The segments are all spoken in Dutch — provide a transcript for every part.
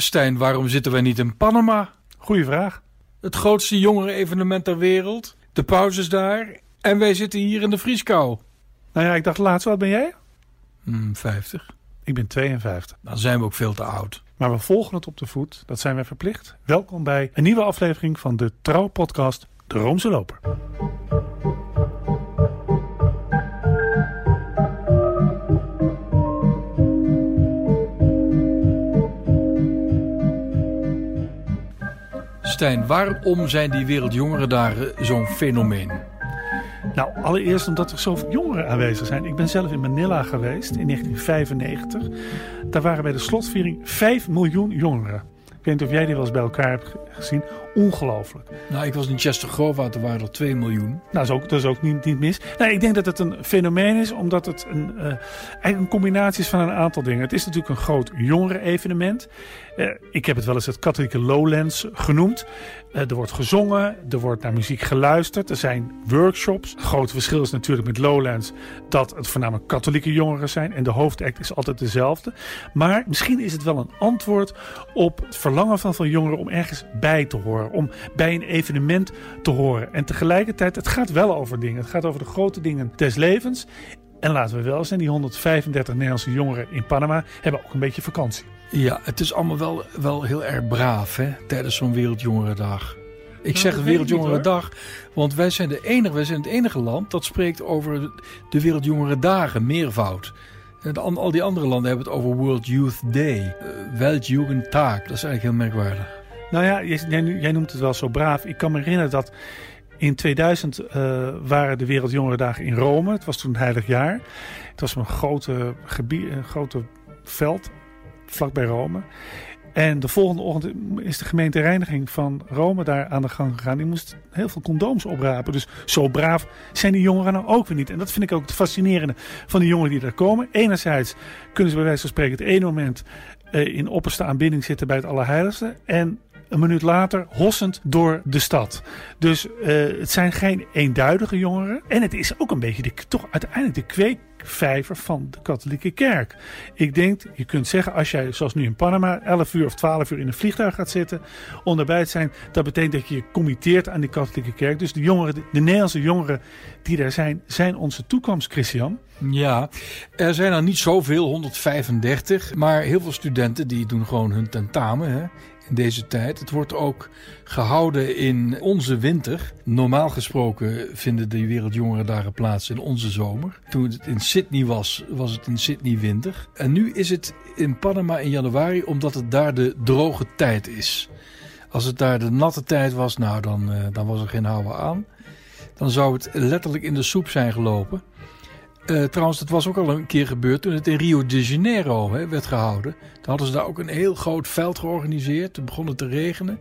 Stijn, waarom zitten wij niet in Panama? Goeie vraag. Het grootste jongeren-evenement ter wereld. De pauze is daar. En wij zitten hier in de vrieskou. Nou ja, ik dacht laatst, wat ben jij? Hmm, 50. Ik ben 52. Dan zijn we ook veel te oud. Maar we volgen het op de voet. Dat zijn wij verplicht. Welkom bij een nieuwe aflevering van de Trouw-podcast De Roomse Loper. Stijn, waarom zijn die Wereldjongerendagen zo'n fenomeen? Nou, allereerst omdat er zoveel jongeren aanwezig zijn. Ik ben zelf in Manila geweest in 1995. Daar waren bij de slotviering 5 miljoen jongeren. Ik weet niet of jij die wel eens bij elkaar hebt gezien. Ongelooflijk. Nou, ik was in Chester Grove, er waren er 2 miljoen. Nou, dat is ook, dat is ook niet, niet mis. Nee, ik denk dat het een fenomeen is, omdat het een, uh, eigenlijk een combinatie is van een aantal dingen. Het is natuurlijk een groot jongeren-evenement. Uh, ik heb het wel eens het katholieke Lowlands genoemd. Uh, er wordt gezongen, er wordt naar muziek geluisterd, er zijn workshops. Het grote verschil is natuurlijk met Lowlands dat het voornamelijk katholieke jongeren zijn en de hoofdact is altijd dezelfde. Maar misschien is het wel een antwoord op het verlangen van veel jongeren om ergens bij te horen, om bij een evenement te horen. En tegelijkertijd, het gaat wel over dingen. Het gaat over de grote dingen des levens. En laten we wel zijn, die 135 Nederlandse jongeren in Panama hebben ook een beetje vakantie. Ja, het is allemaal wel, wel heel erg braaf hè, tijdens zo'n Wereldjongerendag. Ik nou, zeg Wereldjongerendag, want wij zijn, de enige, wij zijn het enige land dat spreekt over de Wereldjongerendagen, meervoud. En al die andere landen hebben het over World Youth Day, uh, Weltjugendtag. Dat is eigenlijk heel merkwaardig. Nou ja, jij, noemt het wel zo braaf. Ik kan me herinneren dat in 2000 uh, waren de Wereldjongerendagen in Rome. Het was toen een heilig jaar. Het was een grote, gebied, een grote veld vlakbij Rome. En de volgende ochtend is de gemeentereiniging van Rome daar aan de gang gegaan. Die moest heel veel condooms oprapen. Dus zo braaf zijn die jongeren nou ook weer niet. En dat vind ik ook het fascinerende van die jongeren die daar komen. Enerzijds kunnen ze bij wijze van spreken het ene moment uh, in opperste aanbidding zitten bij het Allerheiligste. En een minuut later hossend door de stad. Dus uh, het zijn geen eenduidige jongeren. En het is ook een beetje de, toch uiteindelijk de kweekvijver van de katholieke kerk. Ik denk, je kunt zeggen, als jij zoals nu in Panama 11 uur of 12 uur in een vliegtuig gaat zitten om erbij te zijn, dat betekent dat je je committeert aan die katholieke kerk. Dus de jongeren, de Nederlandse jongeren die daar zijn, zijn onze toekomst, Christian. Ja, er zijn er niet zoveel, 135, maar heel veel studenten die doen gewoon hun tentamen hè, in deze tijd. Het wordt ook gehouden in onze winter. Normaal gesproken vinden de Wereldjongerendagen plaats in onze zomer. Toen het in Sydney was, was het in Sydney winter. En nu is het in Panama in januari, omdat het daar de droge tijd is. Als het daar de natte tijd was, nou dan, uh, dan was er geen houden aan. Dan zou het letterlijk in de soep zijn gelopen. Uh, trouwens, dat was ook al een keer gebeurd toen het in Rio de Janeiro hè, werd gehouden. Toen hadden ze daar ook een heel groot veld georganiseerd. Toen begon het te regenen.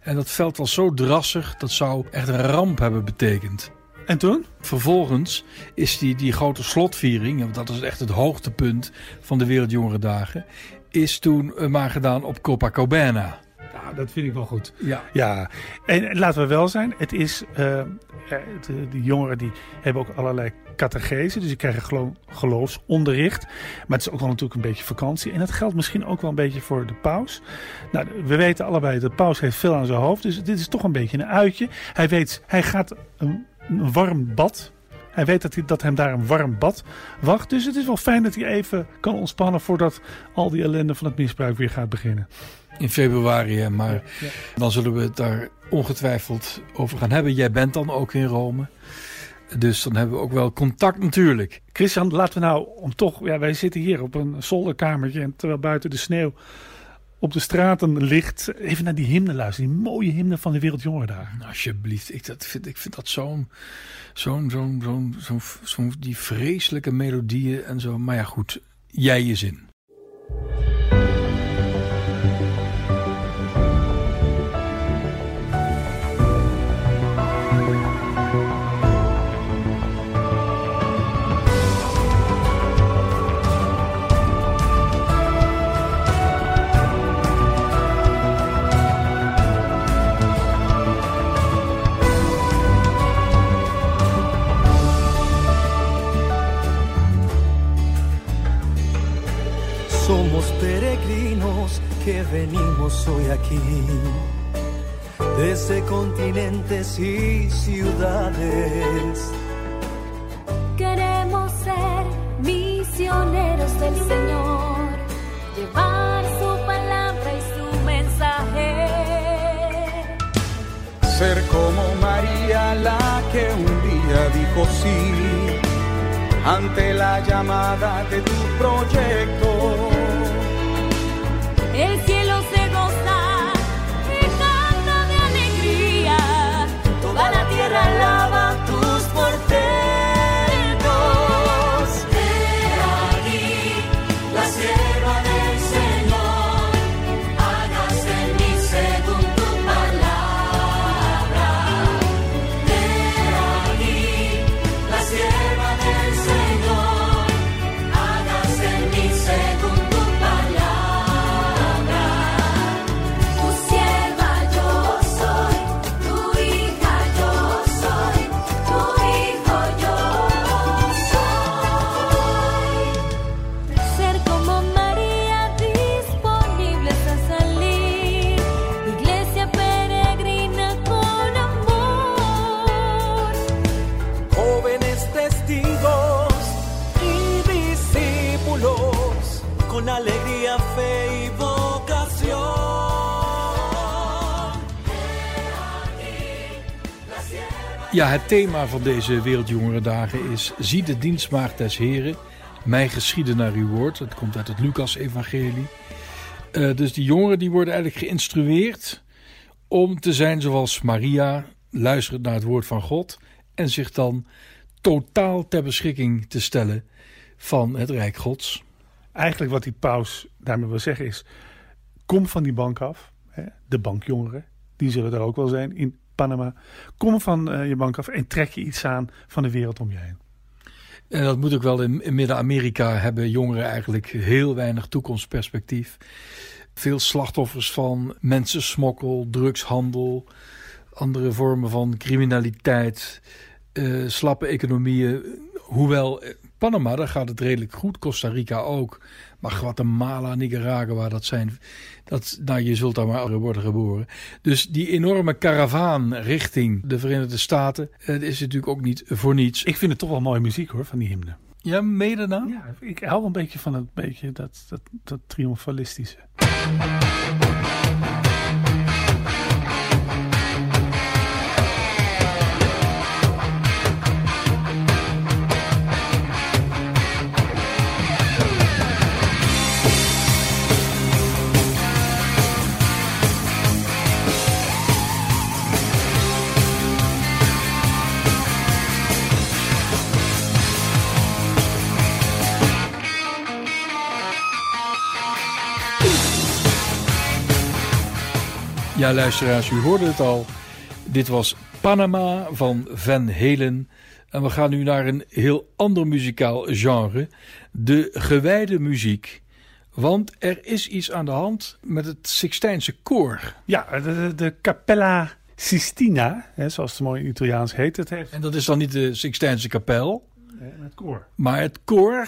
En dat veld was zo drassig, dat zou echt een ramp hebben betekend. En toen? Vervolgens is die, die grote slotviering, dat is echt het hoogtepunt van de Wereldjongerendagen, is toen maar gedaan op Copacabana. Ja, dat vind ik wel goed. Ja. ja. En laten we wel zijn, het is, uh, de, de, jongeren die hebben ook allerlei catechese, dus die krijgen gelo geloofsonderricht. Maar het is ook wel natuurlijk een beetje vakantie. En dat geldt misschien ook wel een beetje voor de paus. Nou, we weten allebei, de paus heeft veel aan zijn hoofd, dus dit is toch een beetje een uitje. Hij weet, hij gaat een, een warm bad hij weet dat, hij, dat hem daar een warm bad wacht. Dus het is wel fijn dat hij even kan ontspannen voordat al die ellende van het misbruik weer gaat beginnen. In februari, maar dan zullen we het daar ongetwijfeld over gaan hebben. Jij bent dan ook in Rome. Dus dan hebben we ook wel contact natuurlijk. Christian, laten we nou om toch... Ja, wij zitten hier op een zolderkamertje... en terwijl buiten de sneeuw op de straten ligt... even naar die hymne luisteren. Die mooie hymne van de Wereldjongerendagen. Nou, alsjeblieft. Ik, dat vind, ik vind dat zo'n... Zo'n... Zo'n... Zo'n... Zo'n... Zo die vreselijke melodieën en zo. Maar ja, goed. Jij je zin. somos peregrinos que venimos hoy aquí, desde continentes y ciudades. Queremos ser misioneros del Señor, llevar su palabra y su mensaje. Ser como María la que un día dijo sí ante la llamada de tu proyecto tierra Ja, het thema van deze Wereldjongerendagen is Zie de dienstmaagd des Heren, mij geschieden naar uw woord. Dat komt uit het Lucas-evangelie. Eh, dus die jongeren die worden eigenlijk geïnstrueerd om te zijn zoals Maria, luisterend naar het woord van God en zich dan totaal ter beschikking te stellen van het Rijk Gods. Eigenlijk wat die paus daarmee wil zeggen is... kom van die bank af. Hè, de bankjongeren, die zullen er ook wel zijn in Panama. Kom van eh, je bank af en trek je iets aan van de wereld om je heen. En dat moet ook wel in, Midden-Amerika hebben jongeren eigenlijk heel weinig toekomstperspectief. Veel slachtoffers van mensensmokkel, drugshandel, andere vormen van criminaliteit, eh, slappe economieën. Hoewel eh, Panama, daar gaat het redelijk goed, Costa Rica ook. Maar Guatemala, Nicaragua, dat zijn. Dat, nou, je zult daar maar worden geboren. Dus die enorme karavaan richting de Verenigde Staten. Het is natuurlijk ook niet voor niets. Ik vind het toch wel mooie muziek hoor, van die hymne. Ja, mede nou? Ja, ik hou een beetje van het beetje dat, dat, dat triomfalistische. Ja, luisteraars, u hoorde het al. Dit was Panama van Van Halen. En we gaan nu naar een heel ander muzikaal genre. De gewijde muziek. Want er is iets aan de hand met het Sixtijnse koor. Ja, de, Capella Sistina, hè, zoals het mooi in Italiaans heet. Het heeft En dat is dan niet de Sixtijnse kapel, eh, het koor. maar het koor.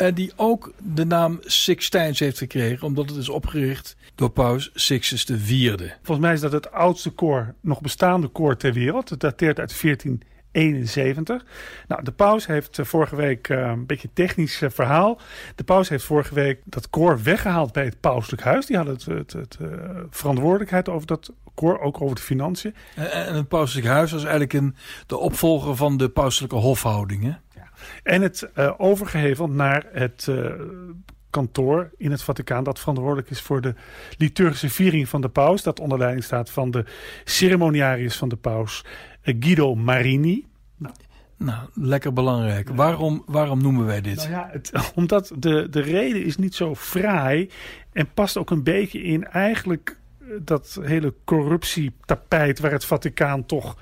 En die ook de naam Sixtijns heeft gekregen, omdat het is opgericht door paus Sixtus IV. Volgens mij is dat het oudste koor, nog bestaande koor ter wereld. Het dateert uit 1471. Nou, de paus heeft eh, vorige week, eh, een beetje een technisch eh, verhaal. De paus heeft vorige week dat koor weggehaald bij het pauselijk huis. Die hadden het, het, het, eh, verantwoordelijkheid over dat koor, ook over de financiën. En, en het pauselijk huis was eigenlijk een, de opvolger van de pauselijke hofhouding. Hè? En het eh, overgeheveld naar het eh, kantoor in het Vaticaan dat verantwoordelijk is voor de liturgische viering van de paus. Dat onder leiding staat van de ceremoniarius van de paus eh, Guido Marini. Nou, lekker belangrijk. Waarom, waarom noemen wij dit? Nou ja, het, omdat de, de reden is niet zo fraai en past ook een beetje in eigenlijk dat hele corruptietapijt waar het Vaticaan toch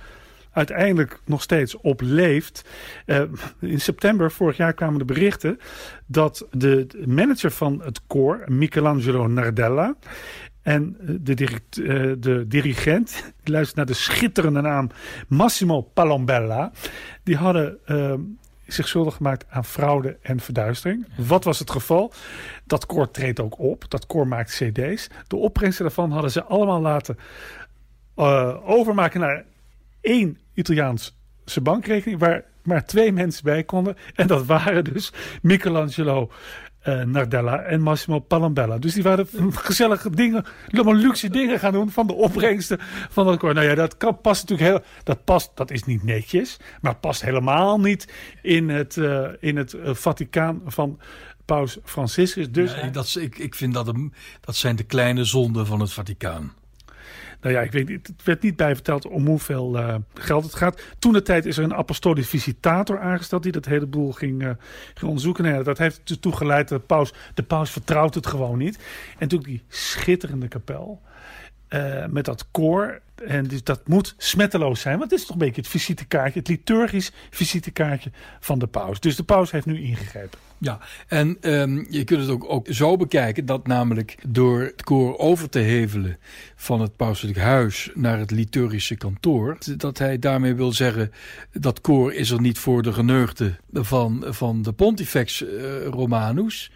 uiteindelijk nog steeds op leeft. Eh, in september vorig jaar kwamen de berichten dat de manager van het koor, Michelangelo Nardella, en eh, de, eh, de dirigent, die luistert naar de schitterende naam Massimo Palombella, die hadden zich schuldig gemaakt aan fraude en verduistering. Wat was het geval? Dat koor treedt ook op. Dat koor maakt cd's. De opbrengsten daarvan hadden ze allemaal laten overmaken naar één Italiaanse bankrekening... waar maar twee mensen bij konden. En dat waren dus Michelangelo eh, Nardella en Massimo Palambella. Dus die waren gezellige dingen, allemaal luxe dingen gaan doen van de opbrengsten van dat koor. Nou ja, dat past natuurlijk heel, dat past, dat is niet netjes, maar past helemaal niet in het, eh, in het eh, Vaticaan van Paus Franciscus. Dus Nee, dat, ik, ik vind dat, een, dat zijn de kleine zonden van het Vaticaan. Nou ja, ik weet niet, het werd niet bij verteld om hoeveel eh, geld het gaat. Toen de tijd is er een apostolisch visitator aangesteld die dat hele boel ging, ging onderzoeken. Nou ja, dat heeft ertoe geleid dat de paus, de paus vertrouwt het gewoon niet. En natuurlijk die schitterende kapel eh, met dat koor. En dus dat moet smetteloos zijn, want het is toch een beetje het visitekaartje, het liturgisch visitekaartje van de paus. Dus de paus heeft nu ingegrepen. Ja, en ehm, je kunt het ook, ook zo bekijken dat namelijk door het koor over te hevelen van het pauselijk huis naar het liturgische kantoor, dat hij daarmee wil zeggen dat koor is er niet voor de geneugde van, van de pontifex eh, Romanus,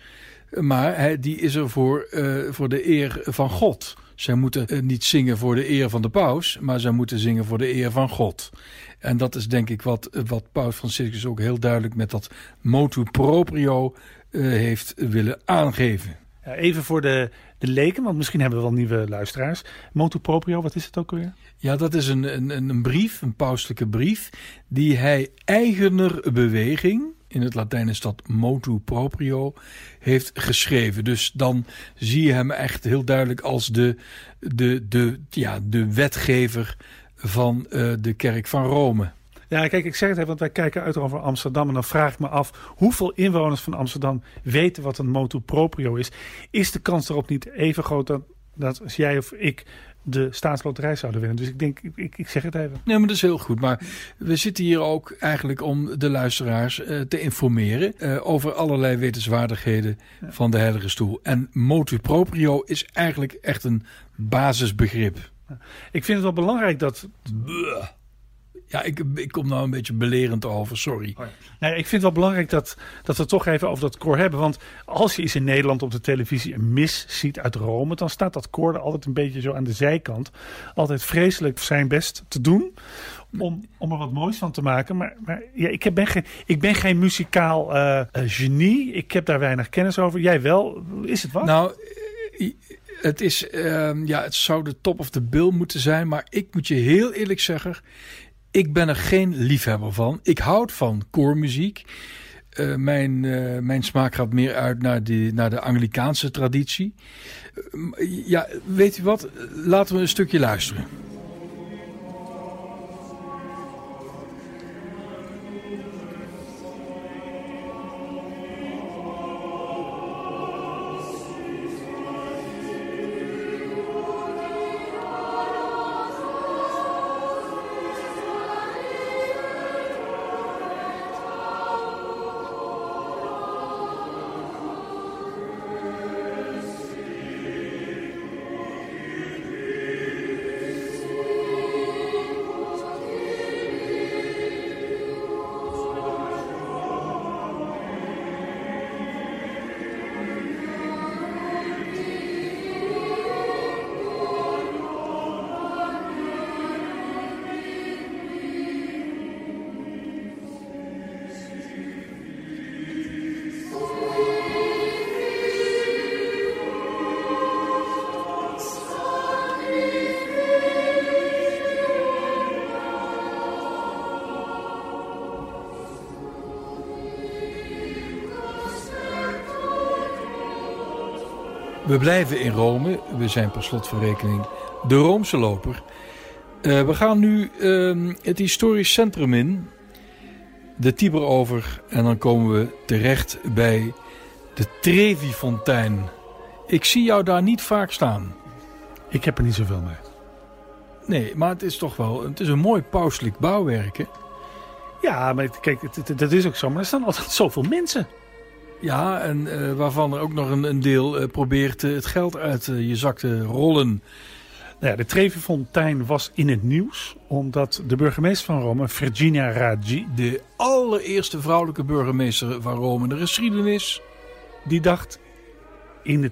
maar hij, die is er voor, eh, voor de eer van God. Zij moeten eh, niet zingen voor de eer van de paus, maar zij moeten zingen voor de eer van God. En dat is denk ik wat, wat Paus Franciscus ook heel duidelijk met dat motu proprio eh, heeft willen aangeven. Even voor de, de leken, want misschien hebben we wel nieuwe luisteraars. Motu proprio, wat is het ook alweer? Ja, dat is een, een, een brief, een pauselijke brief, die hij eigener beweging, in het Latijn is dat motu proprio, heeft geschreven. Dus dan zie je hem echt heel duidelijk als de, de, de, ja, de wetgever van eh, de kerk van Rome. Ja, kijk, ik zeg het even, want wij kijken uit over Amsterdam. En dan vraag ik me af, hoeveel inwoners van Amsterdam weten wat een motu proprio is? Is de kans erop niet even groot dat, dat als jij of ik de staatsloterij zouden winnen? Dus ik denk, ik, ik, zeg het even. Nee, maar dat is heel goed. Maar we zitten hier ook eigenlijk om de luisteraars eh, te informeren eh, over allerlei wetenswaardigheden van de Heilige Stoel. En motu proprio is eigenlijk echt een basisbegrip. Ik vind het wel belangrijk dat... Ja, ik, ik kom nou een beetje belerend over, sorry. Nee, ik vind het wel belangrijk dat, dat we het toch even over dat koor hebben. Want als je eens in Nederland op de televisie een mis ziet uit Rome... dan staat dat koor er altijd een beetje zo aan de zijkant. Altijd vreselijk zijn best te doen om, om er wat moois van te maken. Maar, maar ja, ik, heb, ben geen, ik ben geen muzikaal eh, eh, genie. Ik heb daar weinig kennis over. Jij wel. Is het wat? Nou, het, is, ehm, ja, het zou de top of the bill moeten zijn. Maar ik moet je heel eerlijk zeggen... ik ben er geen liefhebber van. Ik houd van koormuziek. Eh, mijn, eh, mijn smaak gaat meer uit naar, die, naar de Anglikaanse traditie. Eh, ja, weet u wat? Laten we een stukje luisteren. We blijven in Rome. We zijn per slot van rekening de Roomse loper. Eh, we gaan nu ehm, het historisch centrum in. De Tiber over. En dan komen we terecht bij de Trevi-fontein. Ik zie jou daar niet vaak staan. Ik heb er niet zoveel mee. Nee, maar het is toch wel... Het is een mooi pauselijk bouwwerk, hè? Ja, maar kijk, dat is ook zo. Maar er staan altijd zoveel mensen. Ja, en eh, waarvan er ook nog een, een deel eh, probeert eh, het geld uit je zak te rollen. Nou ja, de Trevi-fontein was in het nieuws omdat de burgemeester van Rome, Virginia Raggi, De allereerste vrouwelijke burgemeester van Rome in de geschiedenis. die dacht in de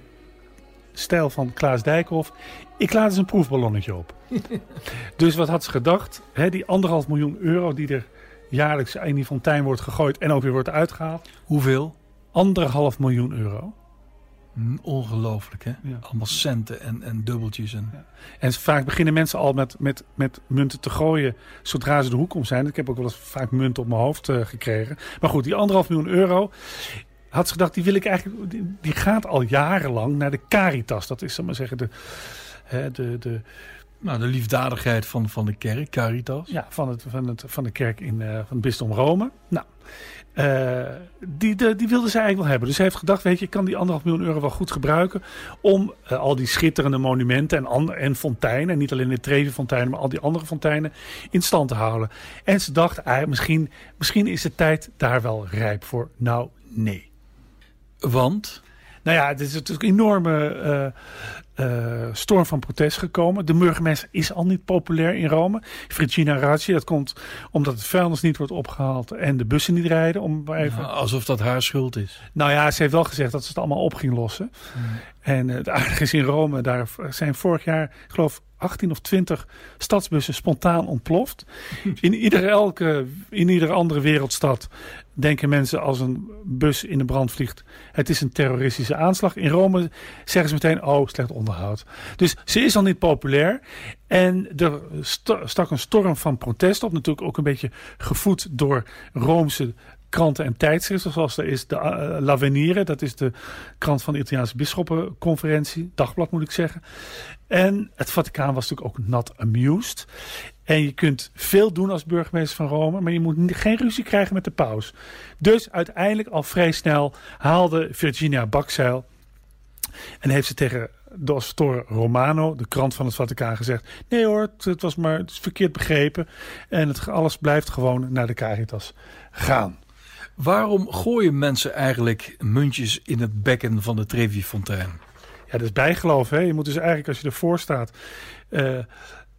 stijl van Klaas Dijkhoff, ik laat eens een proefballonnetje op. dus wat had ze gedacht? Hè, die anderhalf miljoen euro die er jaarlijks in die fontein wordt gegooid en ook weer wordt uitgehaald. Hoeveel? Anderhalf miljoen euro. Hm, Ongelooflijk, hè? Ja. Allemaal centen en, en dubbeltjes. En... En vaak beginnen mensen al met, met, met munten te gooien zodra ze de hoek om zijn. Ik heb ook wel eens vaak munten op mijn hoofd eh, gekregen. Maar goed, die anderhalf miljoen euro had ze gedacht, die wil ik eigenlijk, die, die gaat al jarenlang naar de Caritas. Dat is, zal maar zeggen, de, hè, de, de, Nou, de liefdadigheid van, van de kerk, Caritas. ja, van, het, van, het, van de kerk in eh, van het bisdom Rome. Nou, eh, die, de, die wilde zij eigenlijk wel hebben. Dus zij heeft gedacht, weet je, ik kan die anderhalf miljoen euro wel goed gebruiken om eh, al die schitterende monumenten en, en fonteinen, en niet alleen de Trevi-fonteinen, maar al die andere fonteinen in stand te houden. En ze dacht, ah, misschien, misschien is de tijd daar wel rijp voor. Nou, nee. Want, Nou ja, het is natuurlijk een enorme eh, storm van protest gekomen. De burgemeester is al niet populair in Rome. Virginia Raggi, dat komt omdat het vuilnis niet wordt opgehaald en de bussen niet rijden. Om even... nou, alsof dat haar schuld is. Nou ja, ze heeft wel gezegd dat ze het allemaal op ging lossen. En eh, het aardige is in Rome, daar zijn vorig jaar, ik geloof, 18 of 20 stadsbussen spontaan ontploft. In iedere, elke, in iedere andere wereldstad denken mensen als een bus in de brand vliegt, het is een terroristische aanslag. In Rome zeggen ze meteen, oh, slecht onderhoud. Dus ze is al niet populair. En er sta- stak een storm van protest op. Natuurlijk ook een beetje gevoed door Roomse kranten en tijdschriften. Zoals er is de uh, L'Avenire, dat is de krant van de Italiaanse bisschoppenconferentie. Dagblad moet ik zeggen. En het Vaticaan was natuurlijk ook not amused. En je kunt veel doen als burgemeester van Rome, maar je moet geen ruzie krijgen met de paus. Dus uiteindelijk al vrij snel haalde Virginia bakzeil en heeft ze tegen de Osvatore Romano, de krant van het Vaticaan, gezegd: Nee hoor, het, was maar het verkeerd begrepen. En het, alles blijft gewoon naar de Caritas gaan. Waarom gooien mensen eigenlijk muntjes in het bekken van de Trevi-fontein? Ja, dat is bijgeloof. Hè? Je moet dus eigenlijk, als je ervoor staat, eh,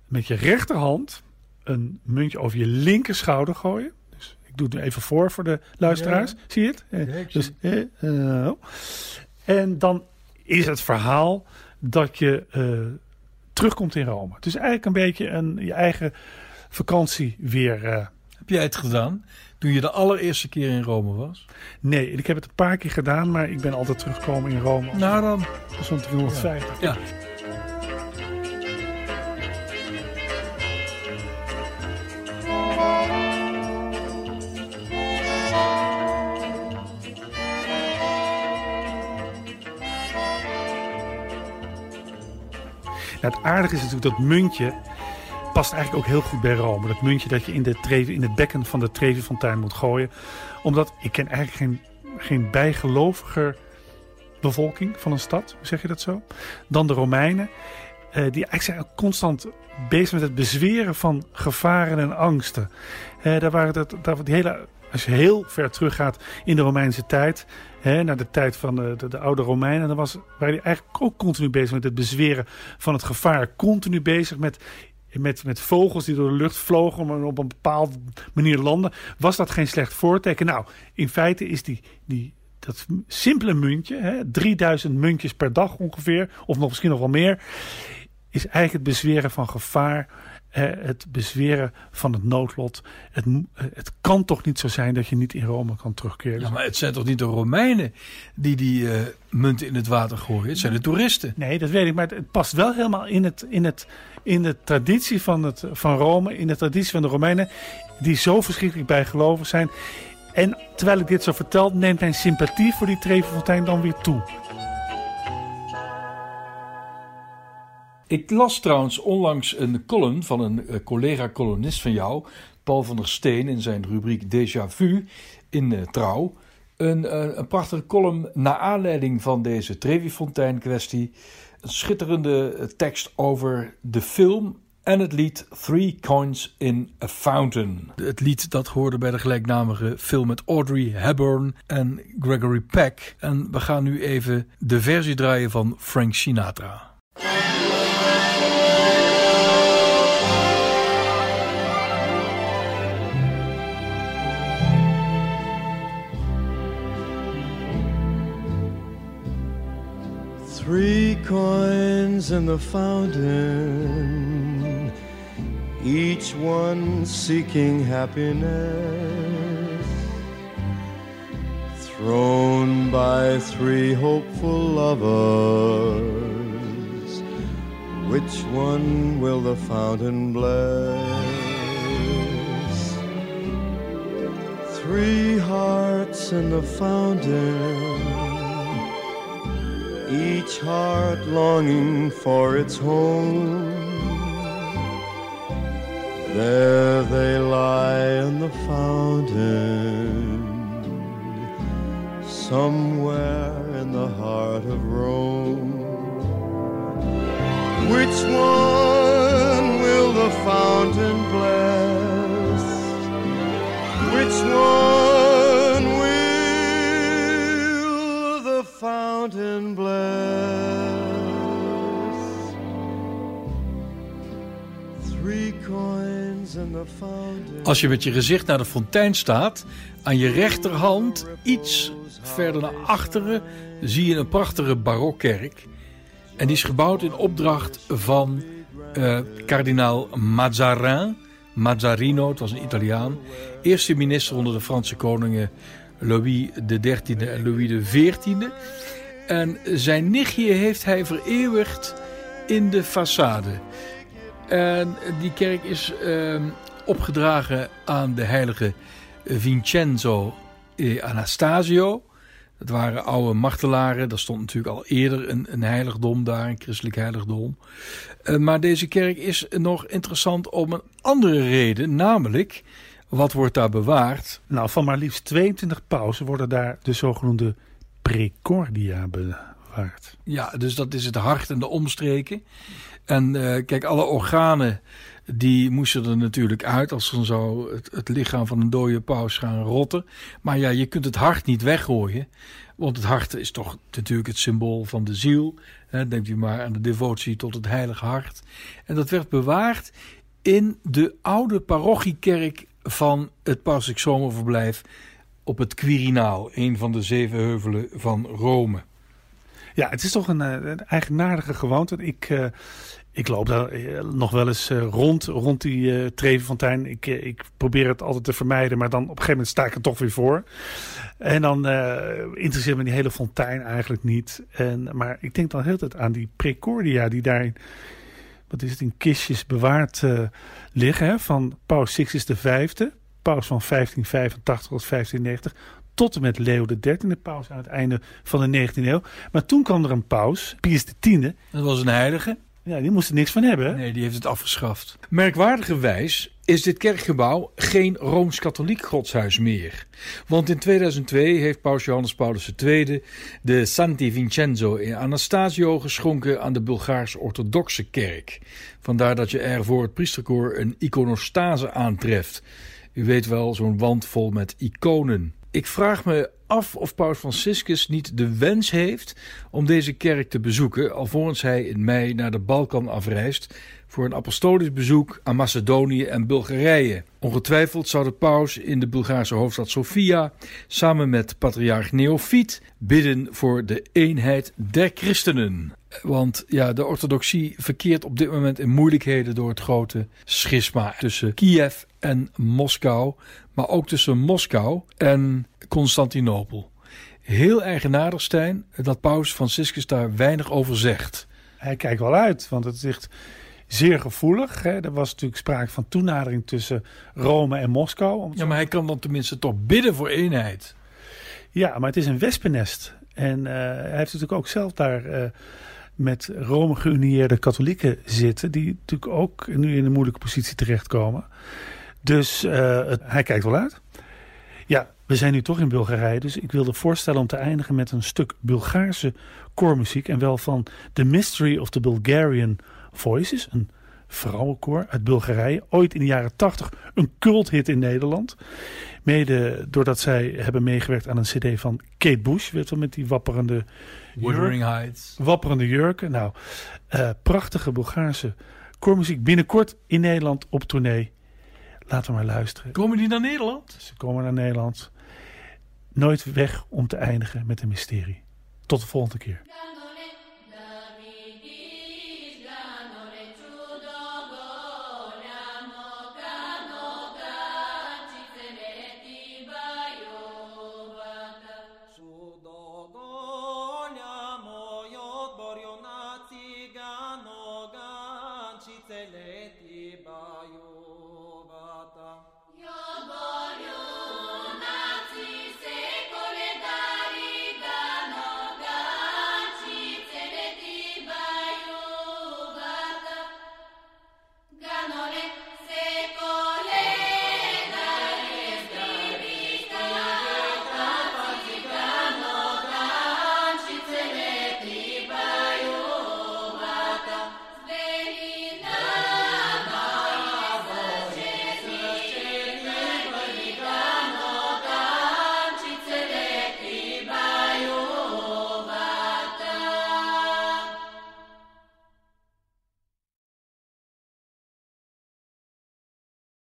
met je rechterhand een muntje over je linker schouder gooien. Dus ik doe het nu even voor voor de luisteraars. Zie je het? Ja, dus, eh, oh. en dan is het verhaal dat je eh, terugkomt in Rome. Dus eigenlijk een beetje een, je eigen vakantie weer. Heb jij het gedaan toen je de allereerste keer in Rome was? nee, ik heb het een paar keer gedaan, maar ik ben altijd teruggekomen in Rome. Nou dan. Zo'n 350. Ja. Nou, het aardige is natuurlijk dat muntje past eigenlijk ook heel goed bij Rome. Dat muntje dat je in, de Trevi, in het bekken van de Trevi-fontein moet gooien. Omdat ik ken eigenlijk geen, geen bijgeloviger bevolking van een stad, zeg je dat zo, dan de Romeinen. Eh, die eigenlijk zijn constant bezig met het bezweren van gevaren en angsten. Eh, daar waren dat, daar, die hele, als je heel ver teruggaat in de Romeinse tijd, naar de tijd van de, de, de oude Romeinen, dan was, waren die eigenlijk ook continu bezig met het bezweren van het gevaar. Continu bezig met, met, met vogels die door de lucht vlogen, maar op een bepaalde manier landen. Was dat geen slecht voorteken? Nou, in feite is die, die, dat simpele muntje, hè, 3000 muntjes per dag ongeveer, of nog misschien nog wel meer, is eigenlijk het bezweren van gevaar. Het bezweren van het noodlot. Het, eh, het kan toch niet zo zijn dat je niet in Rome kan terugkeren. Ja, maar het zijn toch niet de Romeinen die die eh, munten in het water gooien? Het zijn de toeristen. Nee, dat weet ik. Maar het, het past wel helemaal in, het, in, het, in de traditie van, het, van Rome. In de traditie van de Romeinen. Die zo verschrikkelijk bijgelovig zijn. En terwijl ik dit zo vertel, neemt mijn sympathie voor die Trevi-fontein dan weer toe. Ik las trouwens onlangs een column van een eh, collega-columnist van jou, Paul van der Steen, in zijn rubriek Déjà Vu in eh, Trouw. Een, eh, een prachtige column naar aanleiding van deze Trevi-fontein-kwestie. Een schitterende tekst over de film en het lied Three Coins in a Fountain. Het lied dat hoorde bij de gelijknamige film met Audrey Hepburn en Gregory Peck. En we gaan nu even de versie draaien van Frank Sinatra. In the fountain, each one seeking happiness, thrown by three hopeful lovers. Which one will the fountain bless? Three hearts in the fountain, each heart longing for its home. There they lie in the fountain, somewhere in the heart of Rome. Which one will the fountain bless? Which one will the fountain bless? Als je met je gezicht naar de fontein staat, aan je rechterhand, iets verder naar achteren, zie je een prachtige barokkerk. En die is gebouwd in opdracht van eh, kardinaal Mazarin. Mazzarino, het was een Italiaan. Eerste minister onder de Franse koningen Louis XIII en Louis XIV. En zijn nichtje heeft hij vereeuwigd in de façade. En die kerk is ehm, opgedragen aan de heilige Vincenzo e Anastasio. Dat waren oude martelaren. Dat stond natuurlijk al eerder een, een heiligdom daar, een christelijk heiligdom. Eh, maar deze kerk is nog interessant om een andere reden. Namelijk, wat wordt daar bewaard? Nou, van maar liefst 22 pausen worden daar de zogenoemde precordia bewaard. Ja, dus dat is het hart en de omstreken. En eh, kijk, alle organen die moesten er natuurlijk uit als dan zou het, lichaam van een dode paus gaan rotten. Maar ja, je kunt het hart niet weggooien. Want het hart is toch natuurlijk het symbool van de ziel. Hè, denkt u maar aan de devotie tot het heilige hart. En dat werd bewaard in de oude parochiekerk van het zomerverblijf op het Quirinaal, een van de zeven heuvelen van Rome. Ja, het is toch een, eh, een eigenaardige gewoonte. Ik, eh, ik loop daar eh, nog wel eens rond, rond die eh Trevenfontein. Ik, ik probeer het altijd te vermijden, maar dan op een gegeven moment sta ik er toch weer voor. En dan interesseert me die hele fontein eigenlijk niet. En, maar ik denk dan heel tijd aan die precordia die daar wat is het, in kistjes bewaard liggen. Hè, van Paus Sixtus V, paus van 1585 tot 1590 tot en met Leo XIII, paus aan het einde van de 19e eeuw. Maar toen kwam er een paus, Pius X. Dat was een heilige. Ja, die moest er niks van hebben. hè? Nee, die heeft het afgeschaft. Merkwaardigerwijs is dit kerkgebouw geen Rooms-Katholiek godshuis meer. Want in 2002 heeft paus Johannes Paulus II de Santi Vincenzo in Anastasio geschonken aan de Bulgaarse orthodoxe kerk. Vandaar dat je er voor het priesterkoor een iconostase aantreft. U weet wel, zo'n wand vol met iconen. Ik vraag me af of Paus Franciscus niet de wens heeft om deze kerk te bezoeken, alvorens hij in mei naar de Balkan afreist voor een apostolisch bezoek aan Macedonië en Bulgarije. Ongetwijfeld zou de paus in de Bulgaarse hoofdstad Sofia samen met patriarch Neofiet bidden voor de eenheid der christenen. Want ja, de orthodoxie verkeert op dit moment in moeilijkheden door het grote schisma tussen Kiev en Moskou, maar ook tussen Moskou en Constantinopel. Heel eigenaardig, Stijn, dat paus Franciscus daar weinig over zegt. Hij kijkt wel uit, want het is echt zeer gevoelig. Hè. Er was natuurlijk sprake van toenadering tussen Rome en Moskou. Ja, maar hij kan dan tenminste toch bidden voor eenheid. ja, maar het is een wespennest. En eh, hij heeft natuurlijk ook zelf daar eh, met Rome geunieerde katholieken zitten... die natuurlijk ook nu in een moeilijke positie terechtkomen. Dus eh, het- hij kijkt wel uit. Ja, we zijn nu toch in Bulgarije, dus ik wilde voorstellen om te eindigen met een stuk Bulgaarse koormuziek. En wel van The Mystery of the Bulgarian Voices, een vrouwenkoor uit Bulgarije. Ooit in de jaren tachtig een culthit in Nederland. Mede doordat zij hebben meegewerkt aan een cd van Kate Bush, weet wel, met die wapperende, Wuthering Heights. wapperende jurken. Nou, eh, prachtige Bulgaarse koormuziek. Binnenkort in Nederland op tournee. Laten we maar luisteren. Komen die naar Nederland? Ze komen naar Nederland. Nooit weg om te eindigen met een mysterie. Tot de volgende keer. seleti baiovata. Ya